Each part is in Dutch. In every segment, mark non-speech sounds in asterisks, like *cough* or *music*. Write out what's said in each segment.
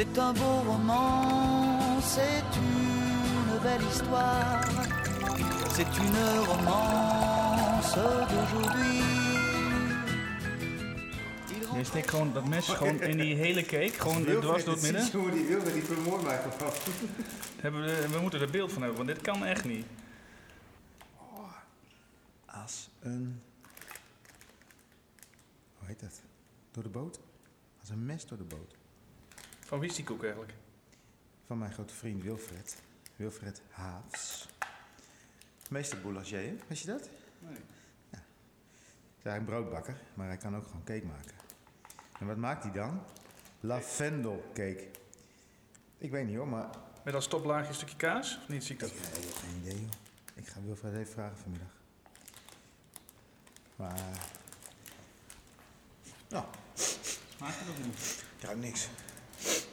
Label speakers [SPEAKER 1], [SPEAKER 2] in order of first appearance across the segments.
[SPEAKER 1] C'est un beau roman, c'est une belle histoire. C'est une romance d'aujourd'hui.
[SPEAKER 2] Je steekt gewoon dat mes gewoon in die hele cake, gewoon dwars door het midden.
[SPEAKER 3] Jongen, die wil die vermoord maken. *laughs*
[SPEAKER 2] Hebben we, we moeten er beeld van hebben, want dit kan echt niet.
[SPEAKER 3] Als een... Hoe heet dat? Door de boot? Als een mes door de boot.
[SPEAKER 2] Van wie is die koek eigenlijk?
[SPEAKER 3] Van mijn grote vriend Wilfred. Wilfred Haafs. Meester boulanger, hè? Wist je dat?
[SPEAKER 2] Nee.
[SPEAKER 3] Het is eigenlijk een broodbakker, maar hij kan ook gewoon cake maken. En wat maakt hij dan? Lavendelcake. Ik weet niet hoor, maar...
[SPEAKER 2] Met als toplaagje een stukje kaas? Of niet, zie ik dat?
[SPEAKER 3] Ik heb geen idee joh. Ik ga Wilfred even vragen vanmiddag. Maar... Nou,
[SPEAKER 2] Smaakt het of niet?
[SPEAKER 3] ik niks.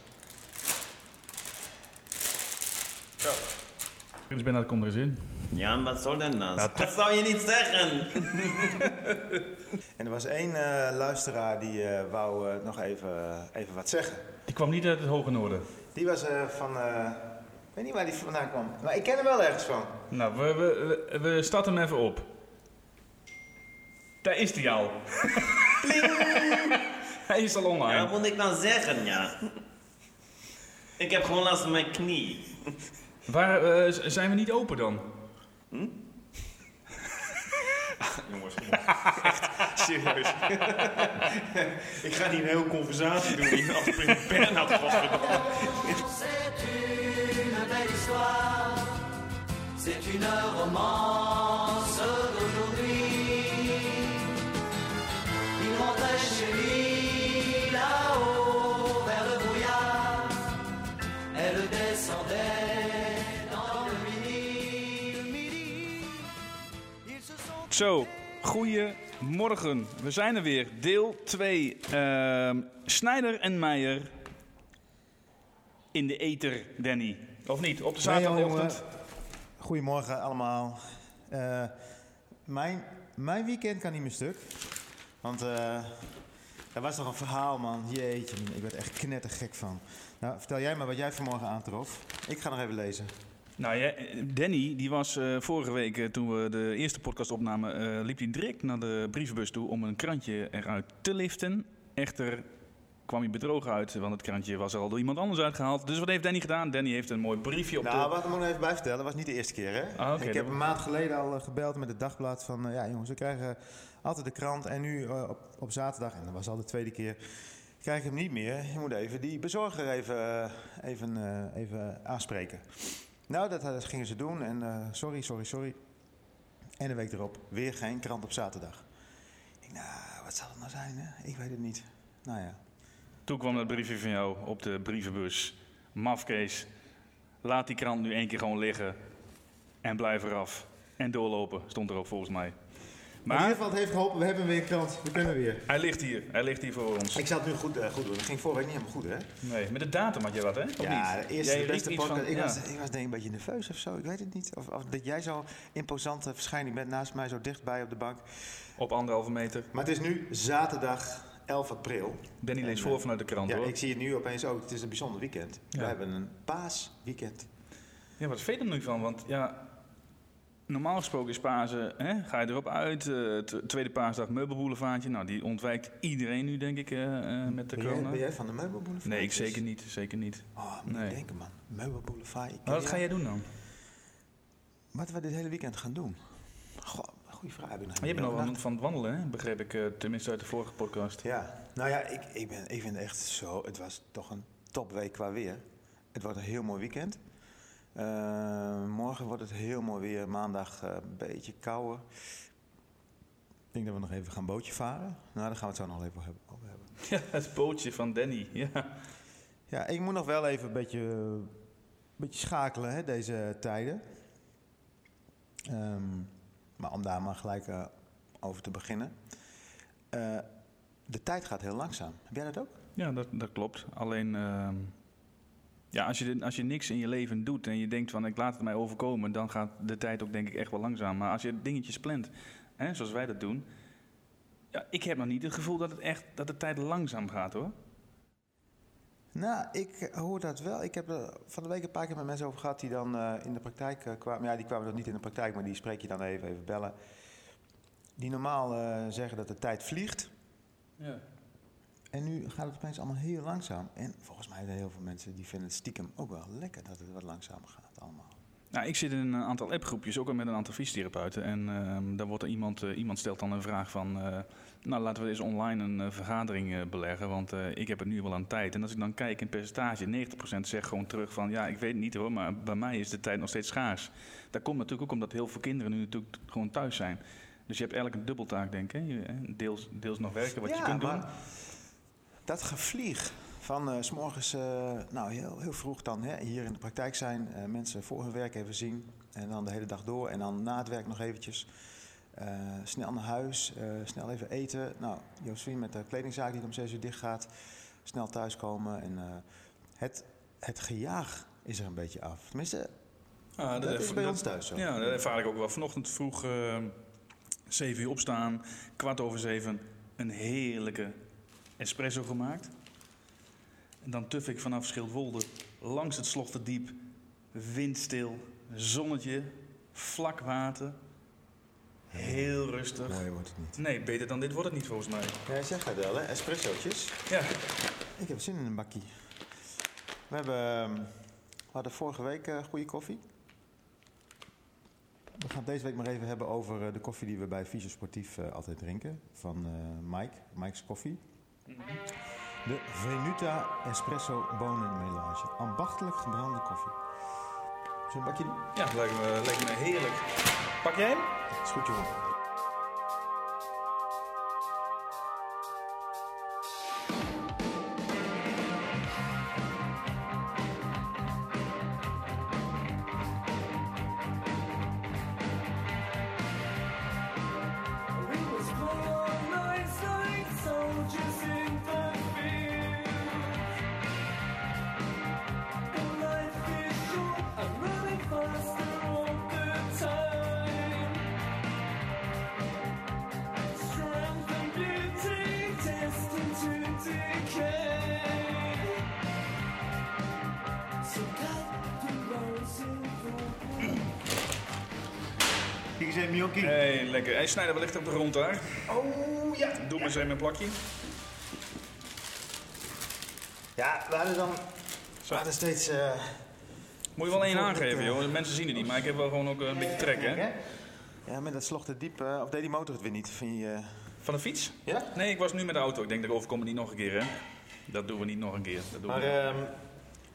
[SPEAKER 2] Prins Bernhard komt er eens in.
[SPEAKER 4] Ja, wat soll denn das?
[SPEAKER 2] Ja,
[SPEAKER 4] dat zou je niet zeggen. *laughs*
[SPEAKER 3] En er was één eh, luisteraar die eh, wou eh, nog even, even wat zeggen.
[SPEAKER 2] Die kwam niet uit het hoge noorden.
[SPEAKER 3] Die was eh, van... eh, ik weet niet waar die vandaan kwam. Maar ik ken hem wel ergens van.
[SPEAKER 2] Nou, we, we, we, we starten hem even op. Daar is hij al. *laughs* hij is al
[SPEAKER 4] Ja,
[SPEAKER 2] online.
[SPEAKER 4] wat moet ik nou zeggen, ja? Ik heb gewoon last van mijn knie.
[SPEAKER 2] Waar eh, zijn we niet open dan? *laughs*
[SPEAKER 4] Jongens, serieus. *laughs* ik ga niet een hele conversatie doen hier als Prins Bernhard godverdomme.
[SPEAKER 1] C'est une belle histoire. C'est une romance
[SPEAKER 2] Zo, goedemorgen. We zijn er weer. Deel 2. Ehm Snijder en Meijer in de ether, Danny. Of niet? Op de zaterdagochtend.
[SPEAKER 3] Goedemorgen allemaal. Eh, mijn, mijn weekend kan niet meer stuk. Want eh er was toch een verhaal, man. Jeetje, ik werd echt knettergek van. Nou, vertel jij maar wat jij vanmorgen aantrof. Ik ga nog even lezen.
[SPEAKER 2] Nou ja, Danny, die was eh, vorige week, eh, toen we de eerste podcast opnamen, eh, liep hij direct naar de brievenbus toe om een krantje eruit te liften. Echter kwam hij bedrogen uit, want het krantje was er al door iemand anders uitgehaald. Dus wat heeft Danny gedaan? Danny heeft een mooi briefje op
[SPEAKER 3] Nou,
[SPEAKER 2] de...
[SPEAKER 3] wat ik even bij vertellen, was niet de eerste keer, hè?
[SPEAKER 2] Ah,
[SPEAKER 3] ik heb
[SPEAKER 2] dat-
[SPEAKER 3] een maand geleden al gebeld met het dagblad van... ja, jongens, we krijgen altijd de krant en nu op, op zaterdag, en dat was al de tweede keer... krijg ik hem niet meer. Je moet even die bezorger even, even, eh, even aanspreken. Nou, dat, dat gingen ze doen en eh, sorry, sorry, sorry. En een week erop, weer geen krant op zaterdag. Ik denk, nou, wat zal het nou zijn, hè? Ik weet het niet. Nou ja.
[SPEAKER 2] Toen kwam dat briefje van jou op de brievenbus. Mafkees, laat die krant nu één keer gewoon liggen en blijf eraf. En doorlopen, stond er ook volgens mij.
[SPEAKER 3] Maar in ieder geval, het heeft geholpen. We hebben weer een krant. We kunnen weer.
[SPEAKER 2] hij ligt hier, hij ligt hier voor ons.
[SPEAKER 3] Ik zal het nu goed, eh, goed doen. Het ging vorige week niet helemaal goed, hè?
[SPEAKER 2] Nee, met de datum had je wat, hè? Of
[SPEAKER 3] Ja,
[SPEAKER 2] niet?
[SPEAKER 3] de eerste,
[SPEAKER 2] Jij
[SPEAKER 3] de
[SPEAKER 2] riep
[SPEAKER 3] beste podcast.
[SPEAKER 2] van-
[SPEAKER 3] ik,
[SPEAKER 2] ja.
[SPEAKER 3] was, ik was denk ik een beetje nerveus of zo. Ik weet het niet. Of, of dat jij zo imposante verschijning bent naast mij, zo dichtbij op de bank.
[SPEAKER 2] Op anderhalve meter.
[SPEAKER 3] Maar het is nu zaterdag 11 april.
[SPEAKER 2] Danny leest voor
[SPEAKER 3] eh,
[SPEAKER 2] vanuit de krant,
[SPEAKER 3] Ja,
[SPEAKER 2] hoor.
[SPEAKER 3] ik zie het nu opeens ook. Het is een bijzonder weekend.
[SPEAKER 2] Ja.
[SPEAKER 3] We hebben een paasweekend.
[SPEAKER 2] Ja, wat vind je er nu van? Want ja, normaal gesproken is Pasen, hè, ga je erop uit. eh, tweede paasdag meubelboulevardje. Nou, die ontwijkt iedereen nu, denk ik, eh, eh, met de
[SPEAKER 3] Ben jij,
[SPEAKER 2] corona.
[SPEAKER 3] ben jij van de meubelboulevard?
[SPEAKER 2] Nee, ik zeker niet. Zeker niet.
[SPEAKER 3] Oh, moet
[SPEAKER 2] Nee.
[SPEAKER 3] je denken, man. Meubelboulevard.
[SPEAKER 2] wat ga jij doen dan?
[SPEAKER 3] Wat we dit hele weekend gaan doen? Goh, goede vraag. Heb ik nog
[SPEAKER 2] Maar je bent wel van het wandelen, hè? begreep ik, tenminste uit de vorige podcast.
[SPEAKER 3] Ja, nou ja, ik, ik, ben, ik vind het echt zo. Het was toch een topweek qua weer. Het wordt een heel mooi weekend. Eh, morgen wordt het heel mooi weer. Maandag eh, een beetje kouder. Ik denk dat we nog even gaan bootje varen. Nou, daar gaan we het zo nog even hebben- over hebben. *laughs*
[SPEAKER 2] Ja, het bootje van Danny. Ja.
[SPEAKER 3] Ja, ik moet nog wel even een beetje, een beetje schakelen hè, deze tijden. Ehm, maar om daar maar gelijk eh, over te beginnen. De tijd gaat heel langzaam. Heb jij dat ook?
[SPEAKER 2] Ja, dat, dat klopt. Alleen, ehm, ja, als, je, als je niks in je leven doet en je denkt van ik laat het mij overkomen, dan gaat de tijd ook denk ik echt wel langzaam. Maar als je dingetjes plant, hè, zoals wij dat doen, ja, ik heb nog niet het gevoel dat, het echt, dat de tijd langzaam gaat hoor.
[SPEAKER 3] Nou, ik hoor dat wel. Ik heb er van de week een paar keer met mensen over gehad die dan eh, in de praktijk eh, kwamen. Ja, die kwamen dan niet in de praktijk, maar die spreek je dan even, even bellen. Die normaal eh, zeggen dat de tijd vliegt.
[SPEAKER 2] Ja.
[SPEAKER 3] En nu gaat het opeens allemaal heel langzaam. En volgens mij zijn heel veel mensen die vinden het stiekem ook wel lekker dat het wat langzamer gaat allemaal.
[SPEAKER 2] Nou, ik zit in een aantal appgroepjes, ook al met een aantal fysiotherapeuten. En ehm daar wordt er iemand, eh, iemand stelt dan een vraag van... eh, nou, laten we eens online een eh, vergadering beleggen, want ik heb het nu wel aan tijd. En als ik dan kijk in percentage, 90% zegt gewoon terug van... ja, ik weet het niet hoor, maar bij mij is de tijd nog steeds schaars. Dat komt natuurlijk ook omdat heel veel kinderen nu natuurlijk gewoon thuis zijn. Dus je hebt eigenlijk een dubbeltaak, denk ik. hè. Deels, deels nog werken, wat je kunt doen.
[SPEAKER 3] Dat gevlieg van eh, s morgens, eh, nou heel, heel vroeg dan hè, hier in de praktijk zijn, eh, mensen voor hun werk even zien en dan de hele dag door en dan na het werk nog eventjes snel naar huis, snel even eten. Nou, Josephine met de kledingzaak die om 6 uur dicht gaat, snel thuiskomen en het, het gejaag is er een beetje af. Tenminste,
[SPEAKER 2] Ah,
[SPEAKER 3] dat is bij ons thuis zo.
[SPEAKER 2] Ja, dat ervaar ik ook wel. Vanochtend vroeg, eh 7 uur opstaan, kwart over zeven, een heerlijke espresso gemaakt. En dan tuf ik vanaf Schildwolde langs het Slochterdiep, windstil, zonnetje, vlak water. Heel rustig.
[SPEAKER 3] Mooi wordt het niet.
[SPEAKER 2] Nee, beter dan dit wordt het niet volgens mij.
[SPEAKER 3] Ja, zeg dat wel hè, espressootjes.
[SPEAKER 2] Ja,
[SPEAKER 3] Ik heb zin in een bakkie. We, hebben, ehm, we hadden vorige week eh, goede koffie. We gaan het deze week maar even hebben over eh, de koffie die we bij Visio Sportief eh, altijd drinken. Van Mike, Mike's Koffie. De Venuta Espresso Bonen Melange. Ambachtelijk gebrande koffie. Een bakje
[SPEAKER 2] ja lijkt, me, lijkt me heerlijk. Pak jij hem?
[SPEAKER 3] Is goed jongen. Mionkie.
[SPEAKER 2] Hey, lekker. Hij snijdt wellicht op de grond daar.
[SPEAKER 3] Oh ja.
[SPEAKER 2] Doe maar eens even een plakje.
[SPEAKER 3] Ja, we hadden dan... We hadden steeds... eh,
[SPEAKER 2] Moet je wel één aangeven,
[SPEAKER 3] keer.
[SPEAKER 2] joh. Mensen zien het niet, maar ik heb wel gewoon ook een beetje trek, hè?
[SPEAKER 3] Ja, met dat slocht diep. eh, of deed die motor het weer niet? Vind je, eh,
[SPEAKER 2] Van de fiets?
[SPEAKER 3] ja?
[SPEAKER 2] Nee, ik was nu met de auto. Ik denk dat ik overkom het niet nog een keer, hè? Dat doen we niet nog een keer. Dat doen
[SPEAKER 3] Maar,
[SPEAKER 2] we
[SPEAKER 3] ehm,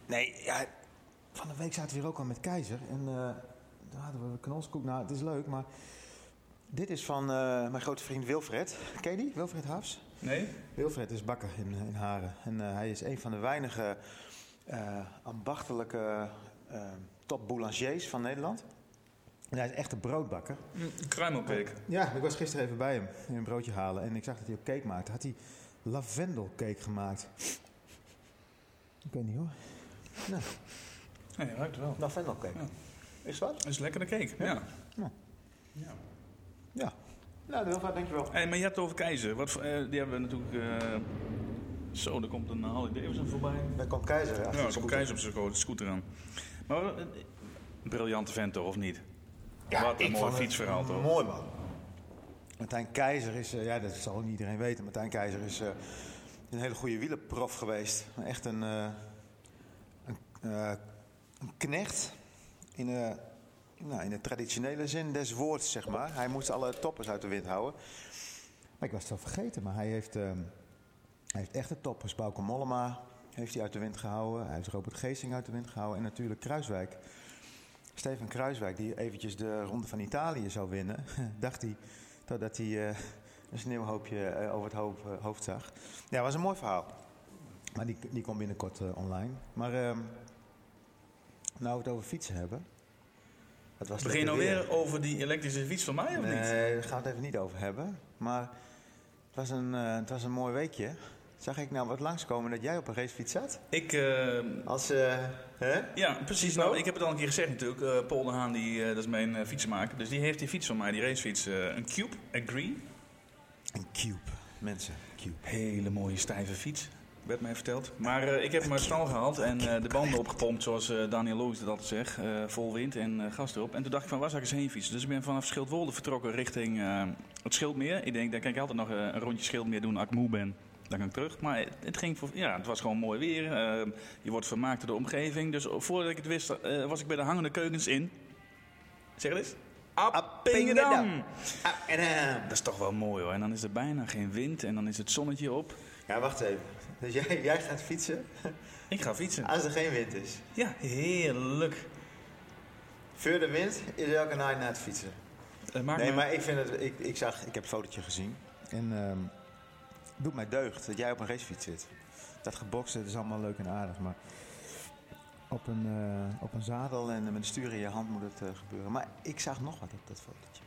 [SPEAKER 3] nee, ja, van de week zaten we hier ook al met Keizer. En eh, we knolskoek. Nou, het is leuk, maar dit is van eh, mijn grote vriend Wilfred. Ken je die? Wilfred Hafs?
[SPEAKER 2] Nee?
[SPEAKER 3] Wilfred is bakker in, in Haren. En eh, hij is een van de weinige eh, ambachtelijke top boulangers van Nederland. En hij is echt een broodbakker.
[SPEAKER 2] Kruimelcake.
[SPEAKER 3] Ja, ik was gisteren even bij hem in een broodje halen en ik zag dat hij ook cake maakte. Had hij lavendelcake gemaakt. Ik weet niet hoor. Nou,
[SPEAKER 2] Nee, je ruikt wel.
[SPEAKER 3] lavendelcake.
[SPEAKER 2] Ja.
[SPEAKER 3] Is wat?
[SPEAKER 2] Dat is lekker de cake, ja.
[SPEAKER 3] Ja.
[SPEAKER 2] ja.
[SPEAKER 3] Ja. Nou, heel vaak dankjewel.
[SPEAKER 2] Hey, maar je hebt het over Keizer. Wat, eh, die hebben we natuurlijk... eh, Zo, er komt een Harley Davidson voorbij.
[SPEAKER 3] Daar komt Keizer.
[SPEAKER 2] Ja,
[SPEAKER 3] de
[SPEAKER 2] er komt. Keizer op zijn sco- scooter aan. Maar eh, een briljante vent toch, of niet?
[SPEAKER 3] Ja,
[SPEAKER 2] Wat een
[SPEAKER 3] ik
[SPEAKER 2] mooi fietsverhaal toch?
[SPEAKER 3] Mooi man. Martijn Keizer is, ja dat zal niet iedereen weten, Martijn Keizer is eh, een hele goede wielerprof geweest. Echt een, een, eh, een knecht in, de nou, in de traditionele zin des woords, zeg maar. Hij moest alle toppers uit de wind houden. Ik was het al vergeten, maar hij heeft, ehm, hij heeft echte toppers. Bauke Mollema heeft hij uit de wind gehouden. Hij heeft Robert Geesing uit de wind gehouden. En natuurlijk Kruiswijk. Steven Kruiswijk, die eventjes de Ronde van Italië zou winnen, *laughs* dacht hij totdat hij eh, een sneeuwhoopje eh, over het hoofd, eh, zag. Ja, was een mooi verhaal. Maar die, die komt binnenkort eh, online. Maar ehm nou we het over fietsen hebben. Het was
[SPEAKER 2] Begin je nou weer over die elektrische fiets van mij, of niet?
[SPEAKER 3] Nee, daar gaan we het even niet over hebben. Maar het was een, eh, het was een mooi weekje. Zag ik nou wat langskomen dat jij op een racefiets zat?
[SPEAKER 2] Ik, eh,
[SPEAKER 3] Als, eh, hè?
[SPEAKER 2] ja, precies. Nou, ik heb het al een keer gezegd natuurlijk. Eh, Paul de Haan, die, dat is mijn fietsenmaker. Dus die heeft die fiets van mij, die racefiets. een Cube, Agree.
[SPEAKER 3] Een cube. Mensen, cube.
[SPEAKER 2] Hele mooie stijve fiets. Werd mij verteld. Maar eh, ik heb mijn stal gehaald en eh, de banden opgepompt, zoals eh, Daniel Loos dat altijd zegt. vol wind en gas erop. En toen dacht ik van, waar zou ik eens heen fietsen? Dus ik ben vanaf Schildwolde vertrokken richting het Schildmeer. Ik denk, dan kan ik altijd nog een rondje Schildmeer doen als ik moe ben. Dan kan ik terug. Maar het, het ging voor, ja, het was gewoon mooi weer. Je wordt vermaakt door de omgeving. Dus voordat ik het wist, was ik bij de hangende keukens in. Zeg het eens. Appingedam. Dat is toch wel mooi hoor. En dan is er bijna geen wind en dan is het zonnetje op.
[SPEAKER 3] ja, wacht even. Dus jij, jij gaat fietsen
[SPEAKER 2] Ik ga fietsen.
[SPEAKER 3] als er geen wind is.
[SPEAKER 2] Ja, heerlijk.
[SPEAKER 3] Voor de wind is elke nacht naar het fietsen. Nee,
[SPEAKER 2] me-
[SPEAKER 3] maar ik vind het. Ik, ik zag, ik heb het fotootje gezien. En ehm het doet mij deugd dat jij op een racefiets zit. Dat geboksen, is allemaal leuk en aardig. Maar op een, eh, op een zadel en met een stuur in je hand moet het eh, gebeuren. Maar ik zag nog wat op dat fotootje.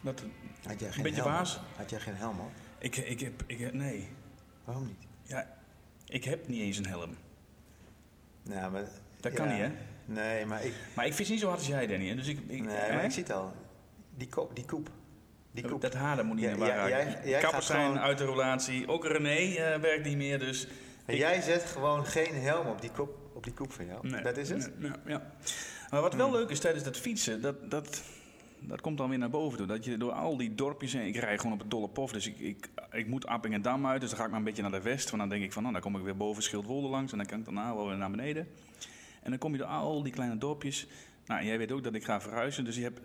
[SPEAKER 2] Dat,
[SPEAKER 3] Had jij geen
[SPEAKER 2] Beetje
[SPEAKER 3] helm
[SPEAKER 2] waas?
[SPEAKER 3] Had jij geen helm op?
[SPEAKER 2] ik, ik heb, ik heb, nee.
[SPEAKER 3] Waarom niet?
[SPEAKER 2] Ja, ik heb niet eens een helm.
[SPEAKER 3] Nou, maar,
[SPEAKER 2] Dat kan niet, hè?
[SPEAKER 3] Nee, maar ik,
[SPEAKER 2] Maar ik fiets niet zo hard als jij, Danny. Dus ik, ik,
[SPEAKER 3] nee,
[SPEAKER 2] hè?
[SPEAKER 3] maar ik zie het al. Die, kop, die koep. Die koep.
[SPEAKER 2] Dat dat moet niet
[SPEAKER 3] Ja,
[SPEAKER 2] war
[SPEAKER 3] ja,
[SPEAKER 2] raken.
[SPEAKER 3] jij- jij
[SPEAKER 2] Kappers zijn
[SPEAKER 3] gewoon-
[SPEAKER 2] uit de relatie. Ook René eh, werkt niet meer, dus...
[SPEAKER 3] En jij zet gewoon geen helm op die kop, op die koep van jou.
[SPEAKER 2] Nee.
[SPEAKER 3] Dat is het?
[SPEAKER 2] Ja. Maar wat wel leuk is tijdens dat fietsen, dat, dat, dat komt dan weer naar boven toe. Dat je door al die dorpjes heen, ik rij gewoon op het dolle pof, dus ik, ik, ik moet Appingedam uit, dus dan ga ik maar een beetje naar de west. Want dan denk ik van, nou, dan kom ik weer boven Schildwolde langs en dan kan ik daarna wel weer naar beneden. En dan kom je door al die kleine dorpjes. Nou, jij weet ook dat ik ga verhuizen, dus je, hebt,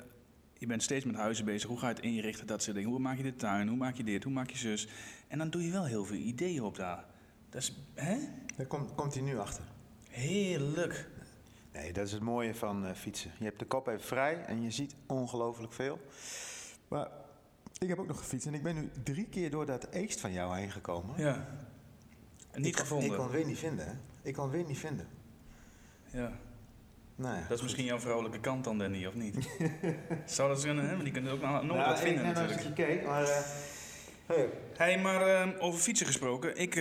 [SPEAKER 2] je bent steeds met huizen bezig. Hoe ga je het inrichten, dat soort dingen. Hoe maak je de tuin, hoe maak je dit, hoe maak je zus. En dan doe je wel heel veel ideeën op daar. Dat is, hè?
[SPEAKER 3] Daar komt, komt hij nu achter.
[SPEAKER 2] Heerlijk.
[SPEAKER 3] Nee, dat is het mooie van eh, fietsen. Je hebt de kop even vrij en je ziet ongelooflijk veel. Maar ik heb ook nog gefietst en ik ben nu drie keer door dat eest van jou heen gekomen.
[SPEAKER 2] Ja. Niet
[SPEAKER 3] ik,
[SPEAKER 2] gevonden.
[SPEAKER 3] Ik kon het weer niet vinden. hè. Ik kon het weer niet vinden.
[SPEAKER 2] Ja.
[SPEAKER 3] Nou ja,
[SPEAKER 2] Dat is misschien jouw vrouwelijke kant dan, Danny, of niet? *laughs* Zou dat kunnen, hè? Want die kunnen ook nog nooit
[SPEAKER 3] Nou,
[SPEAKER 2] wat vinden
[SPEAKER 3] ik
[SPEAKER 2] natuurlijk.
[SPEAKER 3] eens gekeken, maar... eh, hey,
[SPEAKER 2] hey, maar eh, over fietsen gesproken. Ik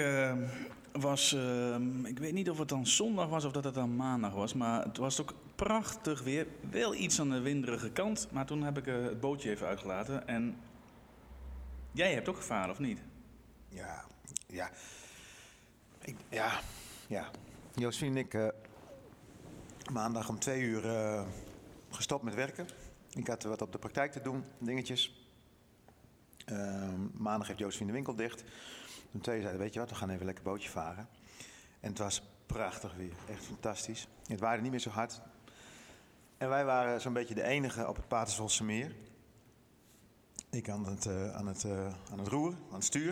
[SPEAKER 2] was, eh, ik weet niet of het dan zondag was of dat het dan maandag was. Maar het was ook prachtig weer. Wel iets aan de winderige kant. Maar toen heb ik eh, het bootje even uitgelaten. En jij hebt ook gevaren, of niet?
[SPEAKER 3] Ja, ja. Ik, ja, ja. En ik eh, maandag om twee uur eh, gestopt met werken. Ik had wat op de praktijk te doen, dingetjes. Ehm, maandag heeft Josephine de winkel dicht. Toen twee zeiden, weet je wat, we gaan even lekker bootje varen. En het was prachtig weer, echt fantastisch. Het waaide niet meer zo hard. En wij waren zo'n beetje de enige op het Paterswoldse meer. Ik aan het, eh, aan, het, eh, aan het roer, aan het stuur.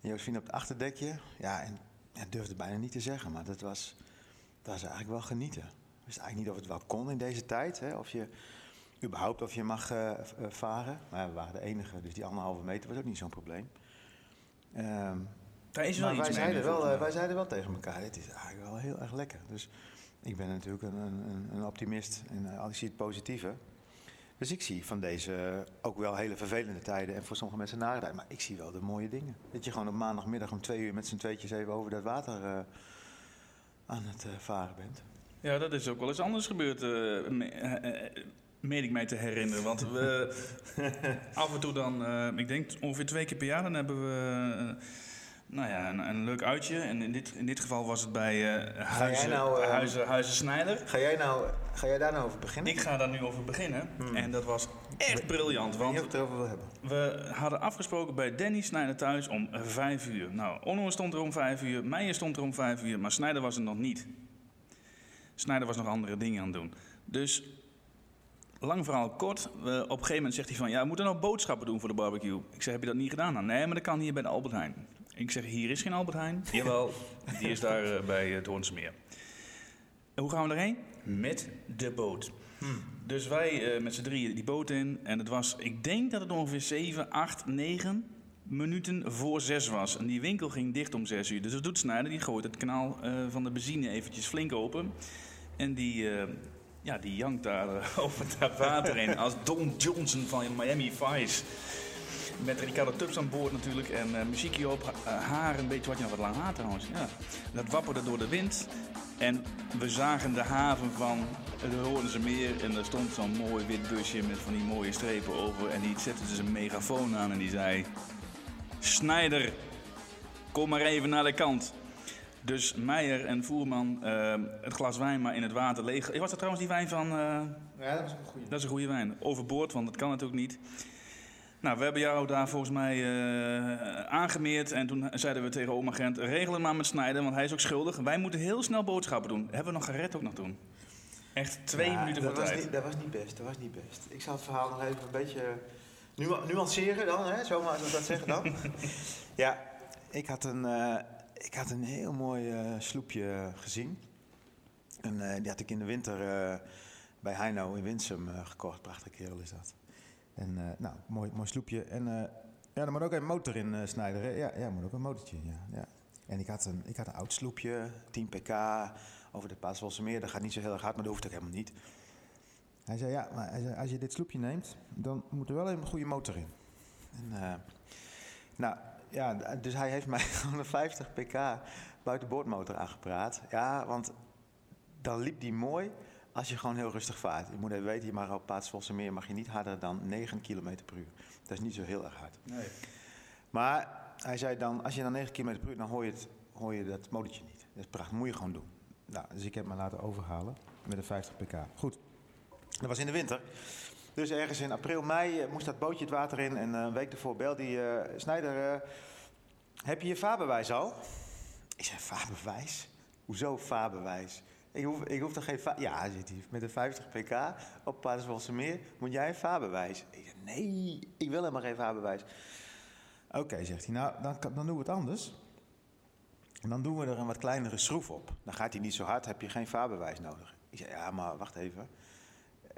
[SPEAKER 3] En Josephine op het achterdekje. Ja, en ik durfde bijna niet te zeggen, maar dat was, dat was eigenlijk wel genieten. Ik wist eigenlijk niet of het wel kon in deze tijd. Hè? Of je überhaupt of je mag eh, varen. Maar we waren de enige, dus die anderhalve meter was ook niet zo'n probleem. Ehm,
[SPEAKER 2] Daar is wel
[SPEAKER 3] maar wij
[SPEAKER 2] mee.
[SPEAKER 3] zeiden, wel, eh, wij zeiden wel tegen elkaar, dit is eigenlijk wel heel erg lekker. Dus ik ben natuurlijk een, een, een optimist en eh, ik zie het positieve. Dus ik zie van deze ook wel hele vervelende tijden en voor sommige mensen nare tijden. Maar ik zie wel de mooie dingen. Dat je gewoon op maandagmiddag om twee uur met z'n tweetjes even over dat water eh, aan het eh, varen bent.
[SPEAKER 2] Ja, dat is ook wel eens anders gebeurd, me- meen ik mij te herinneren. Want we *laughs* af en toe dan, eh, ik denk ongeveer twee keer per jaar, dan hebben we eh, nou ja, een, een leuk uitje. En in dit, in dit geval was het bij eh Huizen,
[SPEAKER 3] nou,
[SPEAKER 2] Huizen, Huizen Snijder.
[SPEAKER 3] Ga jij, nou, ga jij daar nou over beginnen?
[SPEAKER 2] Ik ga daar nu over beginnen. En dat was echt briljant, want
[SPEAKER 3] of ik het erover wil hebben.
[SPEAKER 2] we hadden afgesproken bij Danny Snijder thuis om vijf uur. Nou, Onno stond er om vijf uur, Meijer stond er om vijf uur, maar Snijder was er nog niet. Snijder was nog andere dingen aan het doen. Dus, lang verhaal kort, op een gegeven moment zegt hij van... ja, we moeten nog boodschappen doen voor de barbecue. Ik zeg, heb je dat niet gedaan? Nou, nee, maar dat kan hier bij de Albert Heijn. Ik zeg, hier is geen Albert Heijn. Jawel, die is daar eh, bij het Hoornse Meer. En hoe gaan we erheen? Met de boot. Dus wij eh, met z'n drieën die boot in. En het was, ik denk dat het ongeveer 7, 8, 9 minuten voor 6 was. En die winkel ging dicht om 6 uur. Dus wat doet Snijder? Die gooit het kanaal eh, van de benzine eventjes flink open. En die, eh, ja, die jankt daar eh, *laughs* over het water in. Als Don Johnson van Miami Vice. Met Ricardo Tubbs aan boord natuurlijk. En eh, muziekje op. eh, haar een beetje, wat je nog wat lang haar trouwens. Ja. Dat wapperde door de wind. En we zagen de haven van het Hoornse Meer. En daar stond zo'n mooi wit busje met van die mooie strepen over. En die zette dus een megafoon aan en die zei... Snijder, kom maar even naar de kant. Dus Meijer en Voerman, eh, het glas wijn maar in het water leeg. Was dat trouwens die wijn van... eh,
[SPEAKER 3] Ja, dat was een goede.
[SPEAKER 2] dat is een goede wijn. Overboord, want dat kan natuurlijk niet. Nou, we hebben jou daar volgens mij eh, aangemeerd. En toen zeiden we tegen oma Gent, regel het maar met Snijden, want hij is ook schuldig. Wij moeten heel snel boodschappen doen. Hebben we nog gered ook nog toen. Echt twee
[SPEAKER 3] Ja,
[SPEAKER 2] minuten voor
[SPEAKER 3] dat was
[SPEAKER 2] tijd.
[SPEAKER 3] Niet, dat was niet best, dat was niet best. Ik zal het verhaal nog even een beetje nu, nuanceren dan, hè? zomaar als we dat zeggen dan. *laughs* ja, ik had een, eh, ik had een heel mooi eh, sloepje gezien. En eh, die had ik in de winter eh, bij Heino in Winsum eh, gekocht. Prachtige kerel is dat. En eh, nou, mooi, mooi sloepje. En eh, ja, er moet ook een motor in eh snijden. hè? Ja, ja, moet ook een motortje ja. ja. En ik had, een, ik had een oud sloepje, 10 pk, over de Paaswolse meer. Dat gaat niet zo heel erg hard, maar dat hoeft ook helemaal niet. Hij zei, ja, maar als je dit sloepje neemt, dan moet er wel een goede motor in. En, eh, nou, ja, dus hij heeft mij gewoon een 50 pk buitenboordmotor aangepraat. Ja, want dan liep die mooi als je gewoon heel rustig vaart. Je moet even weten, je mag op Paaswolse meer mag je niet harder dan 9 km per uur. Dat is niet zo heel erg hard.
[SPEAKER 2] Nee.
[SPEAKER 3] Maar hij zei dan, als je dan 9 km per uur, dan hoor je, het, hoor je dat motortje niet. Dat is prachtig, moet je gewoon doen. Nou, dus ik heb me laten overhalen met een 50 pk. Goed, dat was in de winter. Dus ergens in april, mei eh, moest dat bootje het water in. En eh, een week ervoor belde die eh, Snijder, heb je je vaarbewijs al? Ik zei, vaarbewijs? Hoezo vaarbewijs? Ik hoef, ik hoef toch geen Ja, zit hij met een 50 pk op Paardenwolse Meer. Moet jij een vaarbewijs? Ik zei, nee, ik wil helemaal geen vaarbewijs. Oké, zegt hij. Nou, dan, dan doen we het anders. En dan doen we er een wat kleinere schroef op. Dan gaat hij niet zo hard, heb je geen vaarbewijs nodig. Ik zei, ja, maar wacht even.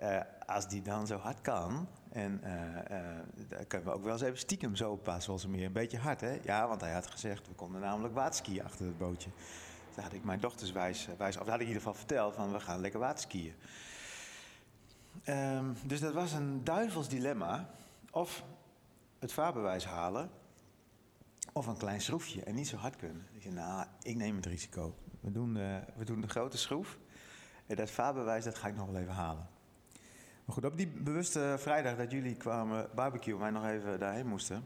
[SPEAKER 3] Eh, als die dan zo hard kan, en eh, eh, dan kunnen we ook wel eens even stiekem zo op Paaswolse meer een beetje hard, hè? Ja, want hij had gezegd, we konden namelijk waterskiën achter het bootje. Daar had ik mijn dochters wijs, wijs of had ik in ieder geval verteld, van we gaan lekker waterskiën. Ehm, dus dat was een duivels dilemma. Of het vaarbewijs halen, of een klein schroefje en niet zo hard kunnen. Ik zei, nou, ik neem het risico. We doen, we doen de grote schroef. En dat vaarbewijs, dat ga ik nog wel even halen. Maar goed, op die bewuste vrijdag dat jullie kwamen barbecue... en wij nog even daarheen moesten...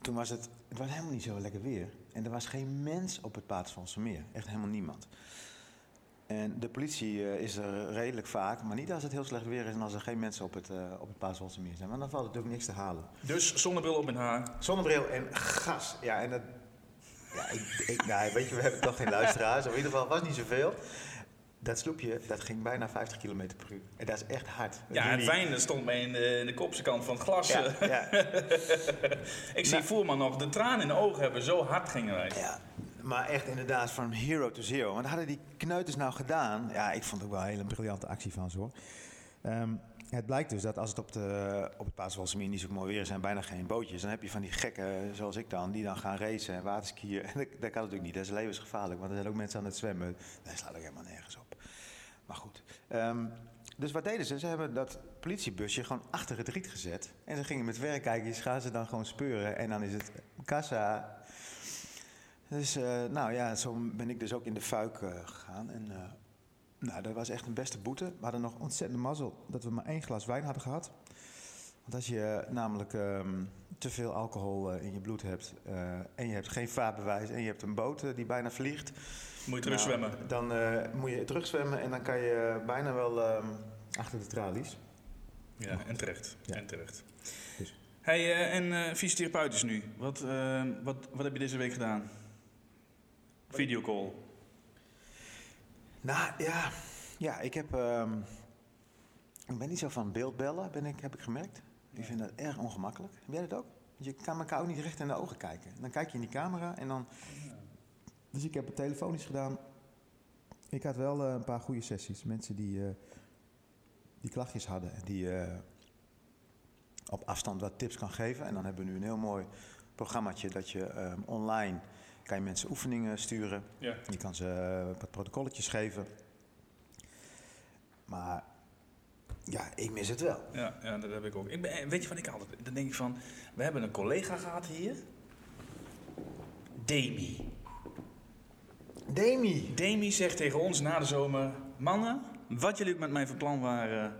[SPEAKER 3] toen was het... Het was helemaal niet zo lekker weer. En er was geen mens op het Patersvalse meer. Echt helemaal niemand. En de politie eh, is er redelijk vaak, maar niet als het heel slecht weer is... en als er geen mensen op het, uh, op het Patersvalse meer zijn. Want dan valt het ook niks te halen.
[SPEAKER 2] Dus zonnebril op in haar.
[SPEAKER 3] Zonnebril en gas. Ja, en dat. Ja, ik, ik, nou, weet je, we hebben toch geen luisteraars. Of in ieder geval was niet zoveel. Dat sloepje, dat ging bijna 50 km per uur. En dat is echt hard. Dat
[SPEAKER 2] Ja, het wijn stond mij in de, in de kopse kant van het glas.
[SPEAKER 3] Ja, ja, *laughs*
[SPEAKER 2] Ik zie
[SPEAKER 3] Nou.
[SPEAKER 2] Voerman nog de tranen in de ogen hebben. Zo hard gingen wij.
[SPEAKER 3] ja. Maar echt inderdaad, van hero to zero. Want hadden die kneuters nou gedaan... Ja, ik vond het ook wel een hele briljante actie van ze, hoor. Ehm, het blijkt dus dat als het op, de, op het Paaswalse meer niet zo mooi weer is... en bijna geen bootjes... dan heb je van die gekken, zoals ik dan... die dan gaan racen en waterskiën. En *laughs* dat, dat kan natuurlijk niet. Dat is levensgevaarlijk. Want er zijn ook mensen aan het zwemmen. Dat slaat ook helemaal nergens op. Maar goed. Ehm, dus wat deden ze? Ze hebben dat politiebusje gewoon achter het riet gezet. En ze gingen met verrekijkers, gaan ze dan gewoon speuren. En dan is het kassa. Dus eh, nou ja, zo ben ik dus ook in de fuik eh, gegaan. En eh, nou, dat was echt een beste boete. We hadden nog ontzettend mazzel dat we maar één glas wijn hadden gehad. Want als je namelijk ehm, te veel alcohol eh, in je bloed hebt... eh, en je hebt geen vaarbewijs en je hebt een boot eh, die bijna vliegt...
[SPEAKER 2] Moet je terug
[SPEAKER 3] nou. Dan eh, moet je terugzwemmen en dan kan je bijna wel ehm, achter de tralies.
[SPEAKER 2] Ja, en terecht.
[SPEAKER 3] Ja.
[SPEAKER 2] En terecht.
[SPEAKER 3] Dus.
[SPEAKER 2] Hey, eh, en eh fysiotherapeut nu. Wat, eh, wat, wat heb je deze week gedaan? Videocall.
[SPEAKER 3] Nou ja, ja ik heb. ehm, ik ben niet zo van beeldbellen, ben ik, heb ik gemerkt. Ik vind dat erg ongemakkelijk. Heb jij dat ook? Want je kan elkaar ook niet recht in de ogen kijken. Dan kijk je in die camera en dan. Dus ik heb het telefonisch gedaan. Ik had wel eh, een paar goede sessies. Mensen die, eh, die klachtjes hadden en die eh, op afstand wat tips kan geven. En dan hebben we nu een heel mooi programmaatje dat je ehm, online kan je mensen oefeningen sturen.
[SPEAKER 2] Ja.
[SPEAKER 3] Je kan ze wat protocolletjes geven. Maar ja, ik mis het wel.
[SPEAKER 2] Ja, ja, dat heb ik ook. Ik ben, weet je wat ik altijd... Dan denk ik van... We hebben een collega gehad hier. Demi.
[SPEAKER 3] Demi!
[SPEAKER 2] Demi zegt tegen ons na de zomer... Mannen, wat jullie met mij van plan waren...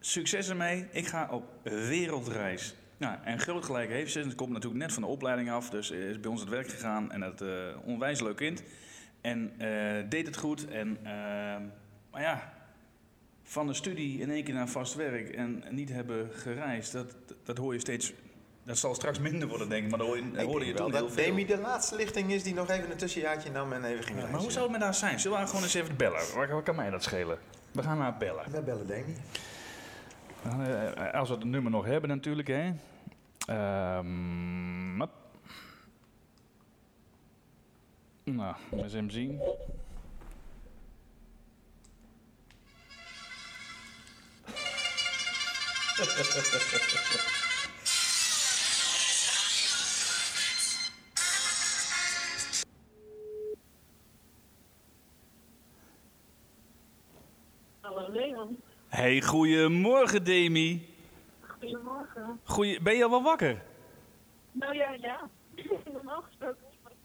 [SPEAKER 2] Succes ermee. Ik ga op wereldreis. Ja, en groot gelijk heeft ze. Ze komt natuurlijk net van de opleiding af, dus is bij ons het werk gegaan. En het eh onwijs leuk kind. En eh, deed het goed. En, eh, maar ja, van de studie in één keer naar vast werk en niet hebben gereisd, dat, dat hoor je steeds. Dat zal straks minder worden, denk ik, maar dat hoor je,
[SPEAKER 3] Ik
[SPEAKER 2] hoorde je
[SPEAKER 3] denk wel
[SPEAKER 2] toen heel
[SPEAKER 3] dat
[SPEAKER 2] veel.
[SPEAKER 3] Demi de laatste lichting is die nog even een tussenjaartje nam en even ging
[SPEAKER 2] Ja, maar
[SPEAKER 3] reizen.
[SPEAKER 2] hoe zou het met haar zijn? Zullen we haar gewoon eens even bellen? Waar, waar kan mij dat schelen? We gaan haar bellen.
[SPEAKER 3] We bellen Demi.
[SPEAKER 2] Eh, als we het nummer nog hebben natuurlijk, hè. Ehm, hop. nou, eens hem zien.
[SPEAKER 5] Hallo Leon.
[SPEAKER 2] Hey, goedemorgen Demi.
[SPEAKER 5] Goedemorgen.
[SPEAKER 2] Goeie, ben je al wel wakker?
[SPEAKER 5] Nou ja, ja. *laughs* Normaal gesproken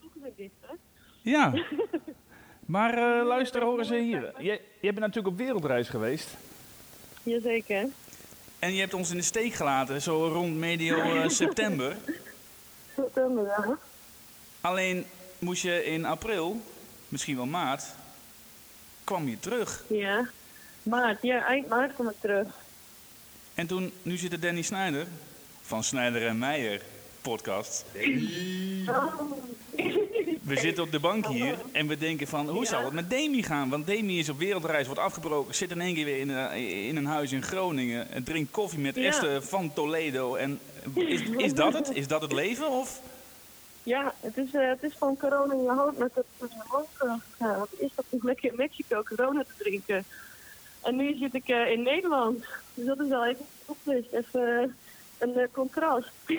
[SPEAKER 5] niet, maar weer dit, hè?
[SPEAKER 2] Ja. *laughs* Maar eh, luister, horen ze hier. Jij, jij bent natuurlijk op wereldreis geweest.
[SPEAKER 5] Jazeker.
[SPEAKER 2] En je hebt ons in de steek gelaten, zo rond medio eh, *laughs* september.
[SPEAKER 5] September, ja.
[SPEAKER 2] Alleen moest je in april, misschien wel maart, kwam je terug.
[SPEAKER 5] Ja. Maart, ja, eind maart kom ik terug.
[SPEAKER 2] En toen, nu zit er Danny Snijder van Snijder en Meijer podcast. *laughs*
[SPEAKER 5] Oh.
[SPEAKER 2] We zitten op de bank hier en we denken van, hoe zal het met Demi gaan? Want Demi is op wereldreis, wordt afgebroken, zit in één keer weer in, eh, in een huis in Groningen. en Drinkt koffie met. Esther van Toledo. En is, is dat het? Is dat het leven? Of?
[SPEAKER 5] Ja, het is, eh, het is van corona in je hoofd met het eh. Wat is dat toch lekker in Mexico corona te drinken? En nu zit ik eh, in Nederland. Dus dat is wel even opwist. Even eh, een eh, contrast. *laughs*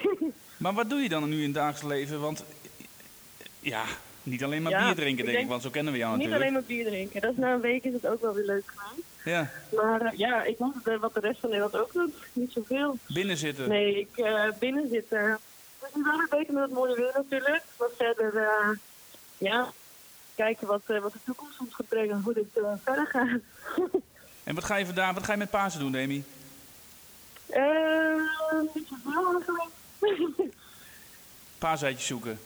[SPEAKER 2] Maar wat doe je dan nu in het dagelijks leven? Want ja, niet alleen maar
[SPEAKER 5] Ja,
[SPEAKER 2] bier drinken, denk ik, want zo kennen we jou
[SPEAKER 5] Niet
[SPEAKER 2] natuurlijk.
[SPEAKER 5] alleen maar bier drinken. Dat is na een week is het ook wel weer leuk geweest.
[SPEAKER 2] Ja,
[SPEAKER 5] Maar eh, ja, ik moet het, eh, wat de rest van Nederland ook doet. Niet zoveel.
[SPEAKER 2] binnen zitten.
[SPEAKER 5] Nee, ik eh, binnen zit. eh, Het is wel een beetje met het mooie weer natuurlijk. Maar verder, ja, kijken wat, wat de toekomst ons gaat brengen. Hoe dit verder gaat. *laughs*
[SPEAKER 2] En wat ga je vandaag, wat ga je met Pasen doen, Demi?
[SPEAKER 5] Eh, niet zoveel eigenlijk. *laughs*
[SPEAKER 2] Paaseitjes zoeken.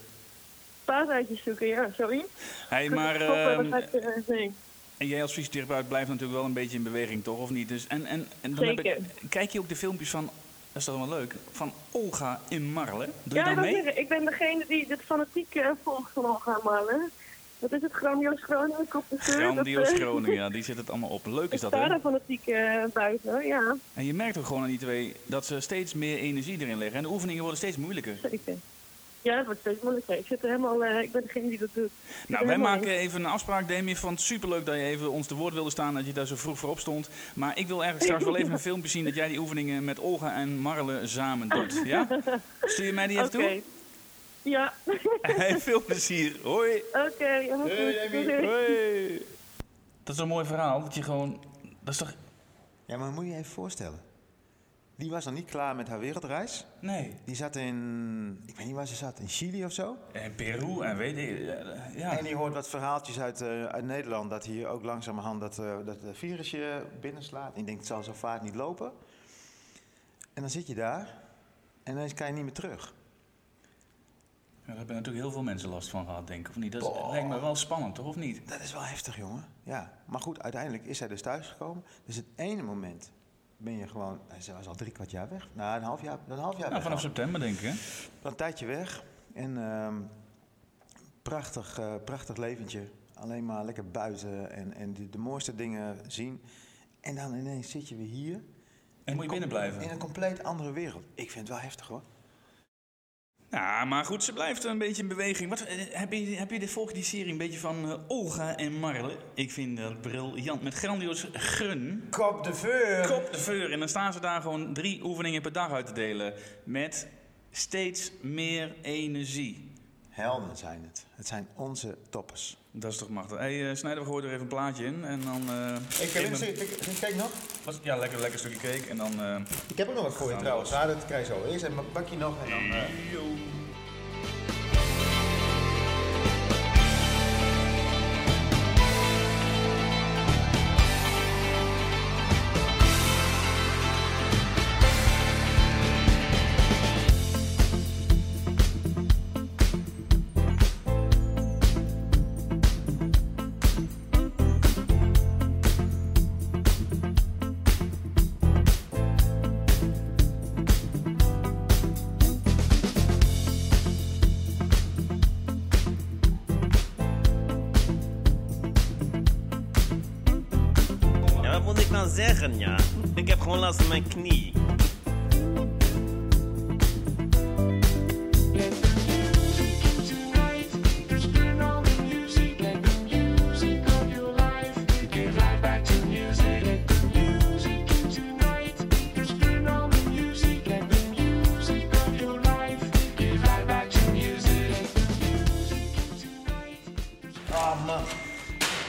[SPEAKER 5] Paaseitjes zoeken, ja, sorry.
[SPEAKER 2] Hey, maar ehm,
[SPEAKER 5] dat ik, eh,
[SPEAKER 2] en jij als fysiotherapeut blijft natuurlijk wel een beetje in beweging, toch? Of niet? Dus, en, en, en dan Heb ik, kijk je ook de filmpjes van, dat is toch wel leuk, van Olga in Marle? Doe
[SPEAKER 5] Ja,
[SPEAKER 2] je
[SPEAKER 5] ik, wil
[SPEAKER 2] mee?
[SPEAKER 5] zeggen, ik ben degene die dit fanatiek eh, volgt van Olga Marlen. Wat is het? Grandioos Groningen, Kop de Keur?
[SPEAKER 2] Grandioos
[SPEAKER 5] Dat, eh,
[SPEAKER 2] Groningen, ja, *laughs* die zit het allemaal op. Leuk is
[SPEAKER 5] Ik
[SPEAKER 2] dat,
[SPEAKER 5] sta
[SPEAKER 2] hè?
[SPEAKER 5] daar fanatiek eh, buiten, ja,
[SPEAKER 2] En je merkt ook gewoon aan die twee dat ze steeds meer energie erin leggen. En de oefeningen worden steeds moeilijker.
[SPEAKER 5] zeker. Ja, het wordt steeds moeilijker. Ik, zit er helemaal, eh, ik ben degene die dat doet. Ik
[SPEAKER 2] Nou, wij maken
[SPEAKER 5] in.
[SPEAKER 2] even een afspraak, Demi. Ik vond het superleuk dat je even ons te woord wilde staan, dat je daar zo vroeg voor op stond. Maar ik wil eigenlijk straks wel even een *laughs* filmpje zien dat jij die oefeningen met Olga en Marle samen doet. Ja? *laughs* Stuur je mij die even
[SPEAKER 5] Oké.
[SPEAKER 2] toe?
[SPEAKER 5] Ja, *laughs*
[SPEAKER 2] Hey, veel plezier. Hoi.
[SPEAKER 5] oké. helemaal goed. Doei.
[SPEAKER 2] Hoi. Dat is een mooi verhaal, dat je gewoon... Dat is toch...
[SPEAKER 3] Ja, maar moet je je even voorstellen. Die was nog niet klaar met haar wereldreis.
[SPEAKER 2] Nee.
[SPEAKER 3] Die zat in, ik weet niet waar ze zat, in Chili of zo.
[SPEAKER 2] En Peru en weet ik... Ja.
[SPEAKER 3] En die hoort wat verhaaltjes uit, eh, uit Nederland. Dat hier ook langzamerhand dat, eh dat eh, virusje binnenslaat. En ik denk, het zal zo vaak niet lopen. En dan zit je daar. En ineens kan je niet meer terug.
[SPEAKER 2] Ja, daar hebben natuurlijk heel veel mensen last van gehad, denk ik. Of niet? Dat is-
[SPEAKER 3] Boah.
[SPEAKER 2] lijkt me wel spannend, toch? Of niet?
[SPEAKER 3] Dat is wel heftig, jongen. Ja. Maar goed, uiteindelijk is zij dus thuisgekomen. Dus het ene moment ben je gewoon... Ze was al drie kwart jaar weg. Nou, een half jaar, een half jaar
[SPEAKER 2] Nou,
[SPEAKER 3] weg.
[SPEAKER 2] vanaf september, denk ik, hè?
[SPEAKER 3] Dan een tijdje weg. En ehm, prachtig, eh, prachtig leventje. Alleen maar lekker buiten en, en de, de mooiste dingen zien. En dan ineens zit je weer hier.
[SPEAKER 2] En moet je binnen blijven.
[SPEAKER 3] In een compleet andere wereld. Ik vind het wel heftig hoor.
[SPEAKER 2] Ja, maar goed, ze blijft een beetje in beweging. Wat, eh, heb, je, heb je de volgende serie een beetje van eh, Olga en Marle? Ik vind dat briljant. Met grandioos grun.
[SPEAKER 3] Kop de veur!
[SPEAKER 2] Kop de veur. En dan staan ze daar gewoon drie oefeningen per dag uit te delen. Met steeds meer energie.
[SPEAKER 3] Helden zijn het. Het zijn onze toppers.
[SPEAKER 2] Dat is toch machtig. Hé, hey, eh, Snijder, we gooien er even een plaatje in. En dan... eh,
[SPEAKER 3] Ik heb, kijk nog.
[SPEAKER 2] wat- Ja, lekker, lekker stukje cake. En dan... eh,
[SPEAKER 3] Ik heb ook nog wat voor je trouwens. Ja, dat krijg je zo. Eerst een bakje nog en dan...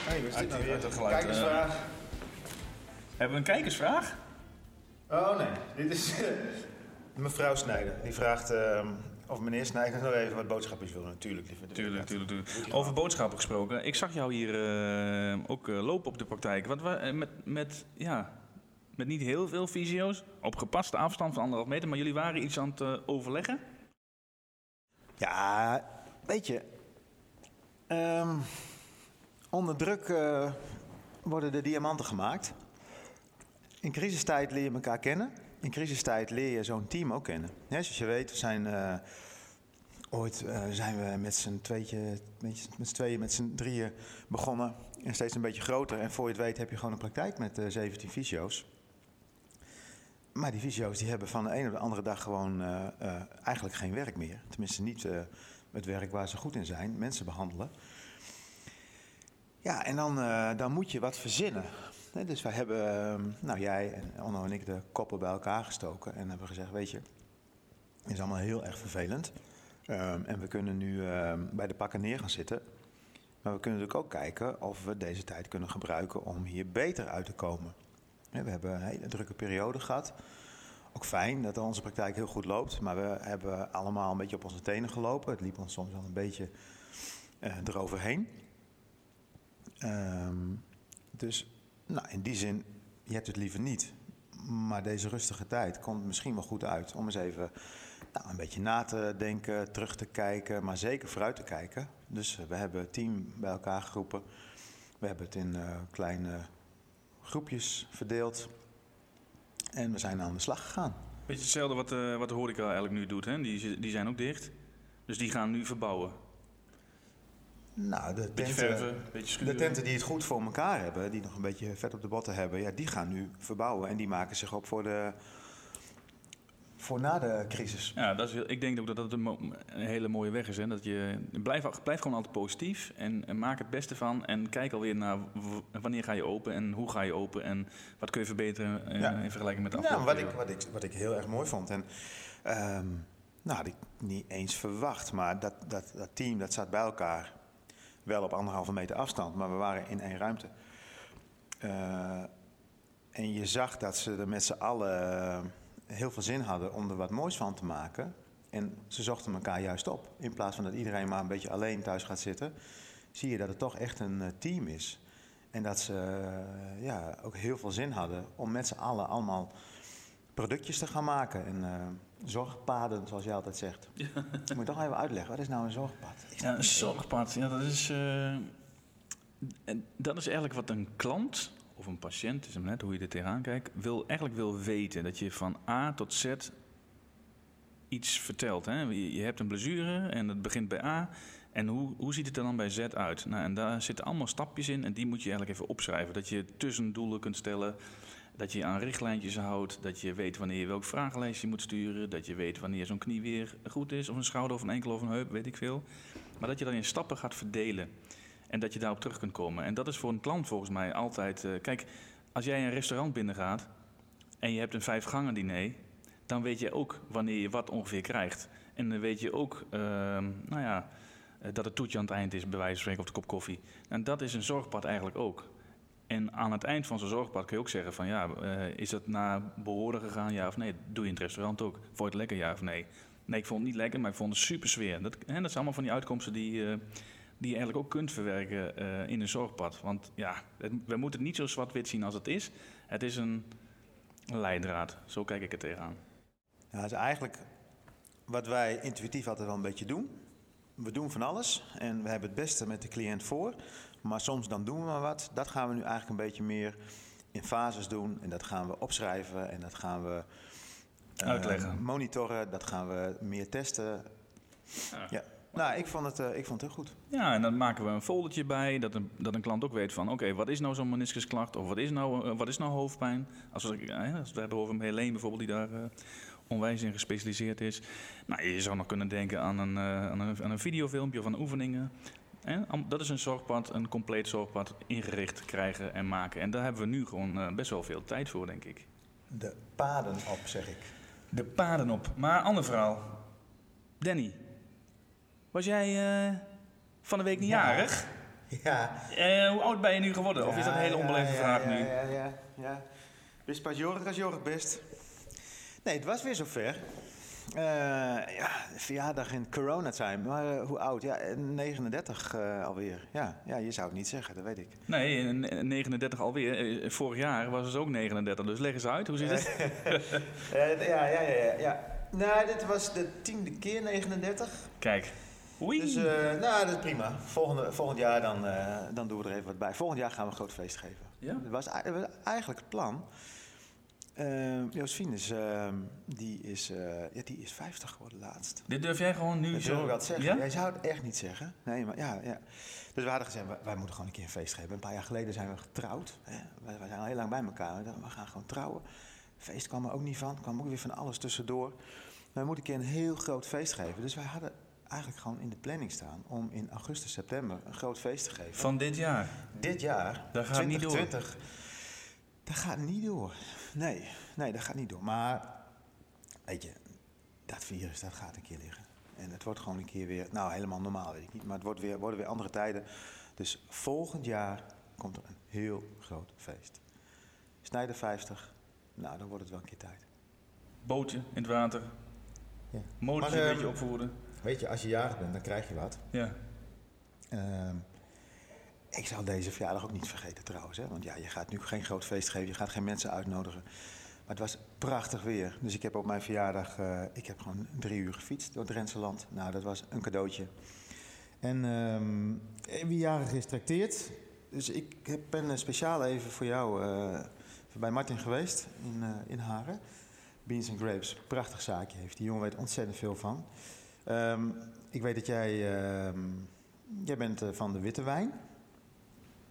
[SPEAKER 3] Hey,
[SPEAKER 2] uit het geluid,
[SPEAKER 3] Kijkersvraag.
[SPEAKER 2] Hebben we een kijkersvraag?
[SPEAKER 3] Dit is eh, mevrouw Snijder. Die vraagt ehm, of meneer Snijder nog even wat boodschapjes wil. Natuurlijk, lieve.
[SPEAKER 2] Tuurlijk, tuurlijk, tuurlijk. Over boodschappen gesproken. Ik zag jou hier eh, ook eh, lopen op de praktijk. Met, met, ja, met niet heel veel visio's. Op gepaste afstand van anderhalf meter. Maar jullie waren iets aan het overleggen?
[SPEAKER 3] Ja, weet je. ehm, onder druk worden de diamanten gemaakt. In crisistijd leer je elkaar kennen. In crisistijd leer je zo'n team ook kennen. Ja, zoals je weet, we zijn eh, ooit eh, zijn we met z'n tweeën, met tweeën, met z'n drieën begonnen. En steeds een beetje groter. En voor je het weet heb je gewoon een praktijk met eh 17 fysio's. Maar die fysio's die hebben van de ene op de andere dag gewoon eh, eh, eigenlijk geen werk meer. Tenminste niet eh, het werk waar ze goed in zijn, mensen behandelen. Ja, en dan, eh, dan moet je wat verzinnen. Dus wij hebben, eh, nou jij en Onno en ik, de koppen bij elkaar gestoken. En hebben gezegd, weet je, het is allemaal heel erg vervelend. Ehm, en we kunnen nu ehm, bij de pakken neer gaan zitten. Maar we kunnen natuurlijk ook kijken of we deze tijd kunnen gebruiken om hier beter uit te komen. We hebben een hele drukke periode gehad. Ook fijn dat onze praktijk heel goed loopt. Maar we hebben allemaal een beetje op onze tenen gelopen. Het liep ons soms wel een beetje eh, eroverheen. Ehm, dus nou, in die zin, je hebt het liever niet. Maar deze rustige tijd komt misschien wel goed uit om eens even nou, een beetje na te denken, terug te kijken, maar zeker vooruit te kijken. Dus eh, we hebben het team bij elkaar geroepen. We hebben het in eh, kleine groepjes verdeeld. En we zijn aan de slag gegaan.
[SPEAKER 2] Beetje hetzelfde wat, eh, wat de horeca eigenlijk nu doet. Hè? Die, die zijn ook dicht. Dus die gaan nu verbouwen.
[SPEAKER 3] Nou, de
[SPEAKER 2] Beetje
[SPEAKER 3] tenten,
[SPEAKER 2] verven, beetje
[SPEAKER 3] de tenten die het goed voor elkaar hebben, die nog een beetje vet op de botten hebben, ja, die gaan nu verbouwen. En die maken zich op voor, de, voor na de crisis.
[SPEAKER 2] Ja, dat is, ik denk ook dat dat een, hele mooie weg is. Hè? Dat je, blijf, blijf gewoon altijd positief en, en maak het beste van. En kijk alweer naar wanneer ga je open en hoe ga je open. En wat kun je verbeteren eh,
[SPEAKER 3] Ja.
[SPEAKER 2] in vergelijking met de
[SPEAKER 3] Nou,
[SPEAKER 2] afgelopen
[SPEAKER 3] wat, ik, wat, ik, wat ik heel erg mooi vond. En, ehm, nou, had ik niet eens verwacht, maar dat, dat, dat team dat zat bij elkaar. Wel op anderhalve meter afstand, maar we waren in één ruimte. Eh, en je zag dat ze er met z'n allen eh, heel veel zin hadden om er wat moois van te maken. En ze zochten elkaar juist op. In plaats van dat iedereen maar een beetje alleen thuis gaat zitten, zie je dat het toch echt een eh, team is. En dat ze ja, ook heel veel zin hadden om met z'n allen allemaal productjes te gaan maken. En zorgpaden, zoals jij altijd zegt. *laughs* Moet je toch even uitleggen, wat is nou een zorgpad? Ik
[SPEAKER 2] Ja, een zorgpad, ja, dat is, en dat is eigenlijk wat een klant of een patiënt, is hem net hoe je er tegenaan kijkt, wil, eigenlijk wil weten. Dat je van A tot Z iets vertelt. Hè? Je, je hebt een blessure en dat begint bij A. En hoe, hoe ziet het er dan bij Z uit? Nou, en daar zitten allemaal stapjes in en die moet je eigenlijk even opschrijven. Dat je tussendoelen kunt stellen, dat je aan richtlijntjes houdt, dat je weet wanneer je welk vragenlijstje moet sturen, dat je weet wanneer zo'n knie weer goed is, of een schouder of een enkel of een heup, weet ik veel. Maar dat je dan in stappen gaat verdelen en dat je daarop terug kunt komen. En dat is voor een klant volgens mij altijd... eh, kijk, als jij een restaurant binnengaat en je hebt een vijfgangen diner, dan weet je ook wanneer je wat ongeveer krijgt. En dan weet je ook, ehm, nou ja, eh, dat het toetje aan het eind is, bij wijze van spreken, op de kop koffie. En dat is een zorgpad eigenlijk ook. En aan het eind van zo'n zorgpad kun je ook zeggen van ja, eh, is dat naar behoren gegaan, ja of nee? Doe je in het restaurant ook. Vond je het lekker, ja of nee? Nee, ik vond het niet lekker, maar ik vond het super sfeer. Dat, dat zijn allemaal van die uitkomsten die, eh, die je eigenlijk ook kunt verwerken eh, in een zorgpad. Want ja, het- we moeten het niet zo zwart-wit zien als het is. Het is een leidraad, zo kijk ik er tegenaan.
[SPEAKER 3] Ja, dat is eigenlijk wat wij intuïtief altijd wel een beetje doen. We doen van alles en we hebben het beste met de cliënt voor. Maar soms dan doen we maar wat. Dat gaan we nu eigenlijk een beetje meer in fases doen. En dat gaan we opschrijven en dat gaan we eh,
[SPEAKER 2] Uitleggen.
[SPEAKER 3] monitoren. Dat gaan we meer testen.
[SPEAKER 2] Ja.
[SPEAKER 3] Ja. Nou, ik vond het, eh, ik vond het heel goed.
[SPEAKER 2] Ja, en dan maken we een foldertje bij, dat een, dat een klant ook weet van... oké, wat is nou zo'n meniscusklacht of wat is nou, eh, wat is nou hoofdpijn? Als we, als we het hebben over Helene bijvoorbeeld, die daar onwijs in gespecialiseerd is. Nou, je zou nog kunnen denken aan een, eh, aan een, aan een videofilmpje of aan oefeningen. Dat is een zorgpad, een compleet zorgpad ingericht krijgen en maken. En daar hebben we nu gewoon eh, best wel veel tijd voor, denk ik.
[SPEAKER 3] De paden op, zeg ik.
[SPEAKER 2] De paden op. Maar ander verhaal. Danny, was jij eh, van de week niet jarig?
[SPEAKER 3] Ja.
[SPEAKER 2] Hoe oud ben je nu geworden? Of is dat een hele onbeleefde
[SPEAKER 3] ja,
[SPEAKER 2] vraag
[SPEAKER 3] ja,
[SPEAKER 2] nu?
[SPEAKER 3] Ja, ja, ja. Best pas jorig als jorig best. Nee, het was weer zover. Eh ja, verjaardag in coronatime. Maar eh, hoe oud? Ja, eh, 39 eh, alweer. Ja, ja, je zou het niet zeggen, dat weet ik.
[SPEAKER 2] Nee, in 39 alweer. Vorig jaar was het ook 39, dus leg eens uit. Hoe zit het? *laughs*
[SPEAKER 3] Ja, ja, ja, ja, ja. Nou, dit was de tiende keer 39.
[SPEAKER 2] Kijk. Oei.
[SPEAKER 3] Dus, nou, dat is prima. Volgende, volgend jaar dan, dan doen we er even wat bij. Volgend jaar gaan we een groot feest geven.
[SPEAKER 2] Ja?
[SPEAKER 3] Dat was, ei- dat was eigenlijk het plan. Eh Joosfinus, eh, die, is, eh, ja, die is 50 geworden laatst.
[SPEAKER 2] Dit durf jij gewoon nu
[SPEAKER 3] Dat
[SPEAKER 2] zo...
[SPEAKER 3] ik te zeggen.
[SPEAKER 2] Ja?
[SPEAKER 3] Jij zou het echt niet zeggen. Nee, maar ja, ja. Dus we hadden gezegd, wij, wij moeten gewoon een keer een feest geven. Een paar jaar geleden zijn we getrouwd. Hè. Wij, wij zijn al heel lang bij elkaar. We dachten, We gaan gewoon trouwen. Feest kwam er ook niet van. Er kwam ook weer van alles tussendoor. Wij moeten een keer een heel groot feest geven. Dus wij hadden eigenlijk gewoon in de planning staan... om in augustus, september een groot feest te geven.
[SPEAKER 2] Van dit jaar.
[SPEAKER 3] Dit jaar,
[SPEAKER 2] Dat gaat niet door.
[SPEAKER 3] 2020, dat gaat niet door. Nee, nee, dat gaat niet door. Maar, weet je, dat virus, dat gaat een keer liggen. En het wordt gewoon een keer weer, nou helemaal normaal weet ik niet, maar het wordt weer, worden weer andere tijden. Dus volgend jaar komt er een heel groot feest. Snijden 50, nou dan wordt het wel een keer tijd.
[SPEAKER 2] Bootje in het water.
[SPEAKER 3] Ja. Maar,
[SPEAKER 2] een
[SPEAKER 3] ehm,
[SPEAKER 2] beetje opvoeren.
[SPEAKER 3] Weet je, als je jarig bent, dan krijg je wat.
[SPEAKER 2] Ja.
[SPEAKER 3] Ehm, ik zal deze verjaardag ook niet vergeten trouwens. Hè? Want ja, je gaat nu geen groot feest geven, je gaat geen mensen uitnodigen. Maar het was prachtig weer. Dus ik heb op mijn verjaardag, eh, ik heb gewoon drie uur gefietst door het Drentse land. Nou, dat was een cadeautje. En ehm, wie jarig is. Dus ik ben eh, speciaal even voor jou eh, bij Martin geweest in, eh, in Haren. Beans and Grapes, prachtig zaakje heeft. Die jongen weet ontzettend veel van. Ehm, ik weet dat jij, ehm, jij bent eh, van de witte wijn.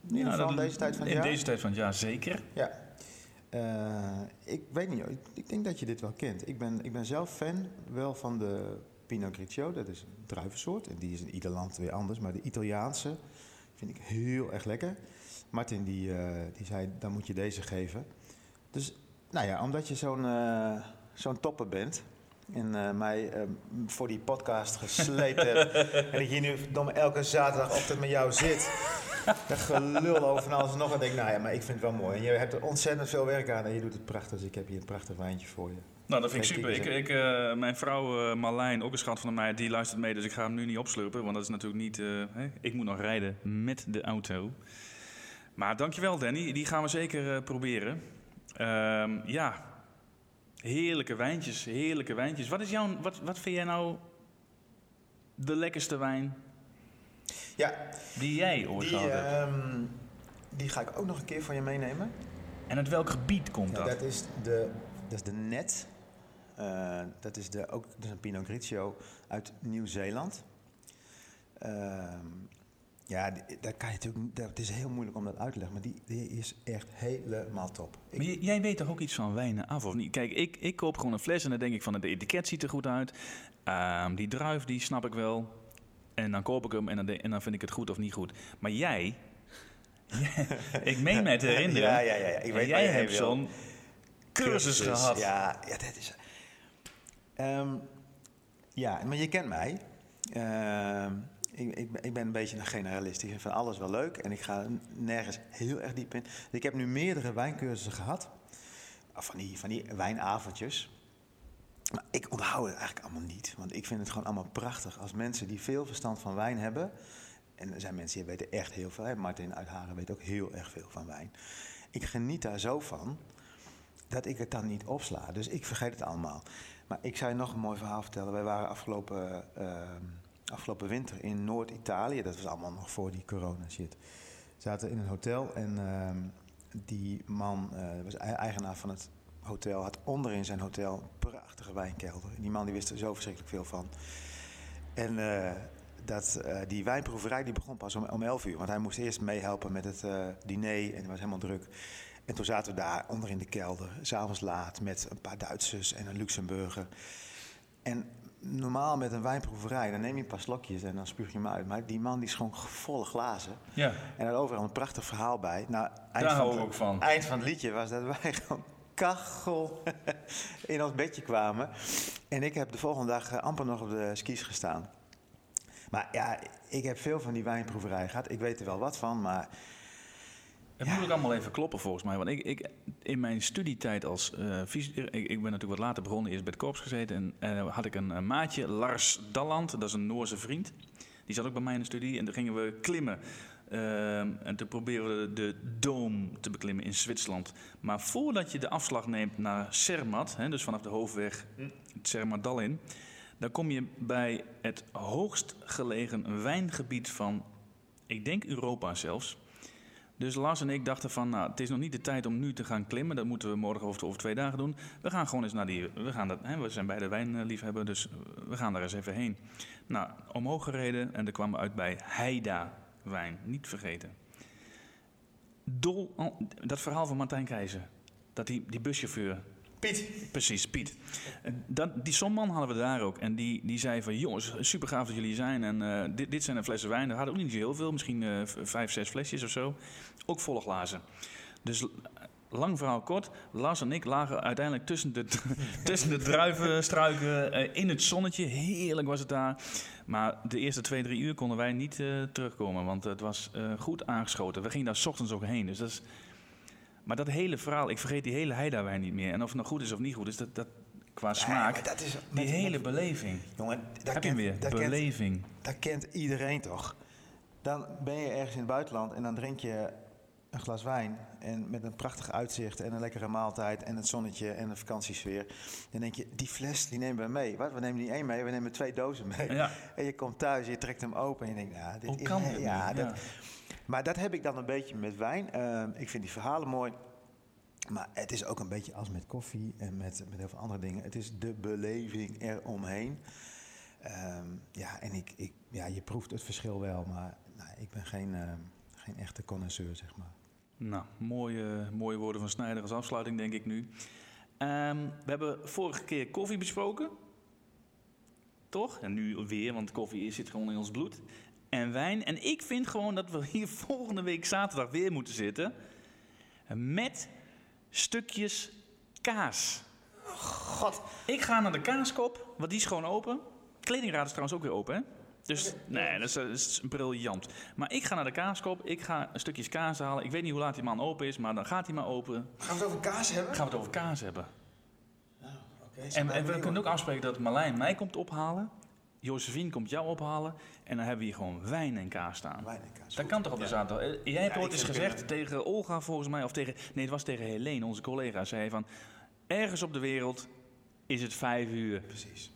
[SPEAKER 3] In deze tijd van het
[SPEAKER 2] In
[SPEAKER 3] jaar.
[SPEAKER 2] deze tijd van het jaar zeker.
[SPEAKER 3] Ja. Eh, ik weet niet, ik, ik denk dat je dit wel kent. Ik ben, ik ben zelf fan wel van de Pinot Grigio. Dat is een druivensoort. En die is in ieder land weer anders. Maar de Italiaanse vind ik heel erg lekker. Martin die, eh, die zei, dan moet je deze geven. Dus, nou ja, omdat je zo'n eh, zo'n topper bent... en mij voor die podcast gesleept hebt... *laughs* en ik hier nu elke zaterdagochtend met jou zit... *laughs* Dat gelul over van alles en nog wat. Ik denk, nou ja, maar ik vind het wel mooi. En je hebt er ontzettend veel werk aan en je doet het prachtig. Dus ik heb hier een prachtig wijntje voor je.
[SPEAKER 2] Nou, dat vind ik super. Ik,
[SPEAKER 3] ik-
[SPEAKER 2] eh, mijn vrouw eh, Marlijn, ook een schat van mij, die luistert mee. Dus ik ga hem nu niet opslurpen. Want dat is natuurlijk niet... eh? Ik moet nog rijden met de auto. Maar dankjewel Danny. Die gaan we zeker proberen. Ehm, ja, heerlijke wijntjes. Heerlijke wijntjes. Wat, is jouw, wat, wat vind jij nou de lekkerste wijn
[SPEAKER 3] Ja,
[SPEAKER 2] die jij ooit
[SPEAKER 3] die,
[SPEAKER 2] gehad
[SPEAKER 3] ehm, die ga ik ook nog een keer van je meenemen.
[SPEAKER 2] En uit welk gebied komt
[SPEAKER 3] Ja,
[SPEAKER 2] dat?
[SPEAKER 3] dat, is de, dat is de Net. Eh, dat is de, ook dat is een Pinot Grigio uit Nieuw-Zeeland. Ehm, ja, daar kan je natuurlijk, dat, het is heel moeilijk om dat uit te leggen, maar die, die is echt helemaal top. Ik-
[SPEAKER 2] Maar jij weet toch ook iets van wijnen af, of niet? Kijk, ik, ik koop gewoon een fles en dan denk ik van het etiket ziet er goed uit. Ehm, die druif, die snap ik wel. En dan koop ik hem en dan, de- en dan vind ik het goed of niet goed. Maar jij, *laughs* ik meen mij te herinneren,
[SPEAKER 3] Ja, ja, ja, ja. Ik weet
[SPEAKER 2] jij hebt zo'n cursus gehad.
[SPEAKER 3] Ja, ja, dat is. Ehm, ja, maar je kent mij. Ehm, ik, ik, ben- ik ben een beetje een generalist. Ik vind van alles wel leuk en ik ga nergens heel erg diep in. Ik heb nu meerdere wijncursussen gehad. Van die, van die wijnavondjes. Ik onthoud het eigenlijk allemaal niet. Want ik vind het gewoon allemaal prachtig als mensen die veel verstand van wijn hebben. En er zijn mensen die weten echt heel veel. Hè? Martin uit Haren weet ook heel erg veel van wijn. Ik geniet daar zo van dat ik het dan niet opsla. Dus ik vergeet het allemaal. Maar ik zou je nog een mooi verhaal vertellen. Wij waren afgelopen, eh, afgelopen winter in Noord-Italië. Dat was allemaal nog voor die corona shit. We zaten in een hotel en ehm, die man, eh, was ei- eigenaar van het hotel, had onderin zijn hotel een prachtige wijnkelder. En die man die wist er zo verschrikkelijk veel van. En eh, dat eh, die wijnproeverij die begon pas om, om 11 uur. Want hij moest eerst meehelpen met het eh, diner en het was helemaal druk. En toen zaten we daar onder in de kelder, s'avonds laat, met een paar Duitsers en een Luxemburger. En normaal met een wijnproeverij, dan neem je een paar slokjes en dan spuug je hem uit. Maar die man die schonk volle glazen.
[SPEAKER 2] Ja,
[SPEAKER 3] En had overal een prachtig verhaal bij. Nou, eind
[SPEAKER 2] daar
[SPEAKER 3] van
[SPEAKER 2] hou ik ook van.
[SPEAKER 3] eind van het liedje was dat wij *laughs* gewoon kachel *laughs* in ons bedje kwamen. En ik heb de volgende dag eh, amper nog op de skis gestaan. Maar ja, ik heb veel van die wijnproeverijen gehad. Ik weet er wel wat van, maar
[SPEAKER 2] Het moet ook allemaal even kloppen volgens mij. Want ik, ik, in mijn studietijd als fys- ik, ben natuurlijk wat later begonnen, eerst bij het korps gezeten. En eh, had ik een, maatje, Lars Dalland, dat is een Noorse vriend. Die zat ook bij mij in de studie en toen gingen we klimmen. Ehm, en toen proberen de Doom te beklimmen in Zwitserland. Maar voordat je de afslag neemt naar Zermatt, hè, dus vanaf de hoofdweg het Zermattdal in... dan kom je bij het hoogst gelegen wijngebied van, ik denk Europa zelfs... Dus Lars en ik dachten van, nou, het is nog niet de tijd om nu te gaan klimmen. Dat moeten we morgen of over twee dagen doen. We gaan gewoon eens naar die, we gaan dat, hè, we zijn beide wijnliefhebber, dus we gaan daar eens even heen. Nou, omhoog gereden en dan kwamen we uit bij Heida wijn, niet vergeten. Dol, oh, dat verhaal van Martijn Keizer, dat die, die buschauffeur,
[SPEAKER 3] Piet,
[SPEAKER 2] Precies, Piet. Dat, die zo'n man hadden we daar ook. En die, die zei van, jongens, super gaaf dat jullie zijn. En eh, dit, dit zijn de flessen wijn. Er hadden ook niet zo heel veel, misschien eh, vijf, zes flesjes of zo. Ook volle glazen. Dus lang verhaal kort. Lars en ik lagen uiteindelijk tussen de, *laughs* tussen de druivenstruiken eh, in het zonnetje. Heerlijk was het daar. Maar de eerste twee, drie uur konden wij niet eh, terugkomen. Want het was eh, goed aangeschoten. We gingen daar 's ochtends ook heen. Dus dat is... Maar dat hele verhaal, ik vergeet die hele heidawijn niet meer. En of het nou goed is of niet goed is, dat, dat qua smaak.
[SPEAKER 3] dat is
[SPEAKER 2] die hele
[SPEAKER 3] met-
[SPEAKER 2] beleving.
[SPEAKER 3] jongen, dat
[SPEAKER 2] Heb je hem
[SPEAKER 3] kent,
[SPEAKER 2] weer?
[SPEAKER 3] dat kent,
[SPEAKER 2] beleving.
[SPEAKER 3] dat kent iedereen toch? Dan ben je ergens in het buitenland en dan drink je een glas wijn. En met een prachtig uitzicht en een lekkere maaltijd en het zonnetje en een vakantiesfeer. Dan denk je, die fles die nemen we mee. Wat? We nemen niet één mee, we nemen twee dozen mee.
[SPEAKER 2] Ja.
[SPEAKER 3] En je komt thuis, je trekt hem open en je denkt, ja, dit
[SPEAKER 2] Hoe
[SPEAKER 3] is...
[SPEAKER 2] kan
[SPEAKER 3] ja, dat. Maar dat heb ik dan een beetje met wijn. Ehm, ik vind die verhalen mooi. Maar het is ook een beetje als met koffie en met, met heel veel andere dingen. Het is de beleving eromheen. Ehm ja, en ik, ik, ja, je proeft het verschil wel, maar nou, ik ben geen, ehm, geen echte connoisseur, zeg maar.
[SPEAKER 2] Nou, mooie, mooie woorden van Snijder als afsluiting, denk ik nu. Ehm, we hebben vorige keer koffie besproken. Toch? En nu weer, want koffie zit gewoon in ons bloed. En wijn. En ik vind gewoon dat we hier *laughs* volgende week zaterdag weer moeten zitten. Met stukjes kaas.
[SPEAKER 3] God,
[SPEAKER 2] Ik ga naar de kaaskop, want die is gewoon open. Kledingraad is trouwens ook weer open, hè? Dus nee, dat is, dat is briljant. Maar ik ga naar de kaaskop, ik ga een stukjes kaas halen. Ik weet niet hoe laat die man open is, maar dan gaat hij maar open.
[SPEAKER 3] gaan we het over kaas hebben?
[SPEAKER 2] Gaan we het over kaas hebben.
[SPEAKER 3] Oké,
[SPEAKER 2] En, en we kunnen ook afspreken dat Marlijn mij komt ophalen. Josephine komt jou ophalen. En dan hebben we hier gewoon wijn en kaas staan.
[SPEAKER 3] Wijn en kaas.
[SPEAKER 2] Dat kan toch op de zaterdag? Eh, Jij hebt
[SPEAKER 3] Ja,
[SPEAKER 2] ooit eens gezegd tegen Olga volgens mij, of tegen, nee het was tegen Helene, onze collega, zei hij van, ergens op de wereld is het vijf uur.
[SPEAKER 3] Precies.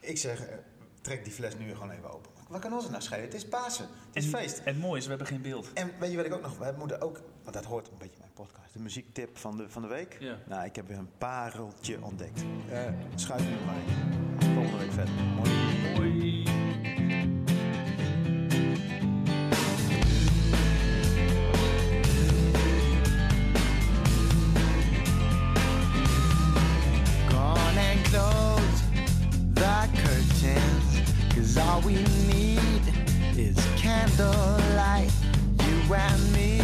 [SPEAKER 3] Ik zeg, eh, trek die fles nu gewoon even open. Wat kan ons nou schelen? Het is Pasen. Het is feest.
[SPEAKER 2] En het mooie is, we hebben geen beeld.
[SPEAKER 3] En weet je wat ik ook nog... We moeten ook... Want dat hoort een beetje bij mijn podcast. De muziektip van de, van de week.
[SPEAKER 2] Ja.
[SPEAKER 3] Nou, ik heb weer een pareltje ontdekt. Eh schuif nu maar in. Volgende week verder. Mooi.
[SPEAKER 2] Hoi.
[SPEAKER 6] We need is candlelight. You and me,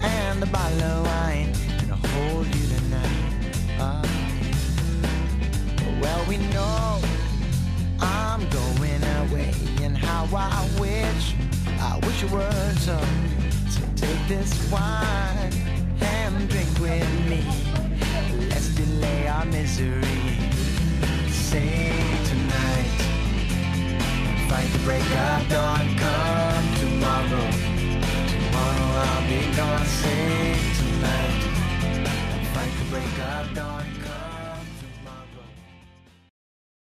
[SPEAKER 6] and a bottle of wine. And I'll hold you tonight. Yeah. Well, we know I'm going away. And how I wish, I wish it were so. So take this wine and drink with me. Let's delay our misery. Tonight. Fight the break of dawn. Come tomorrow. Tomorrow I'll be gone. Sing tonight. Fight the break of dawn.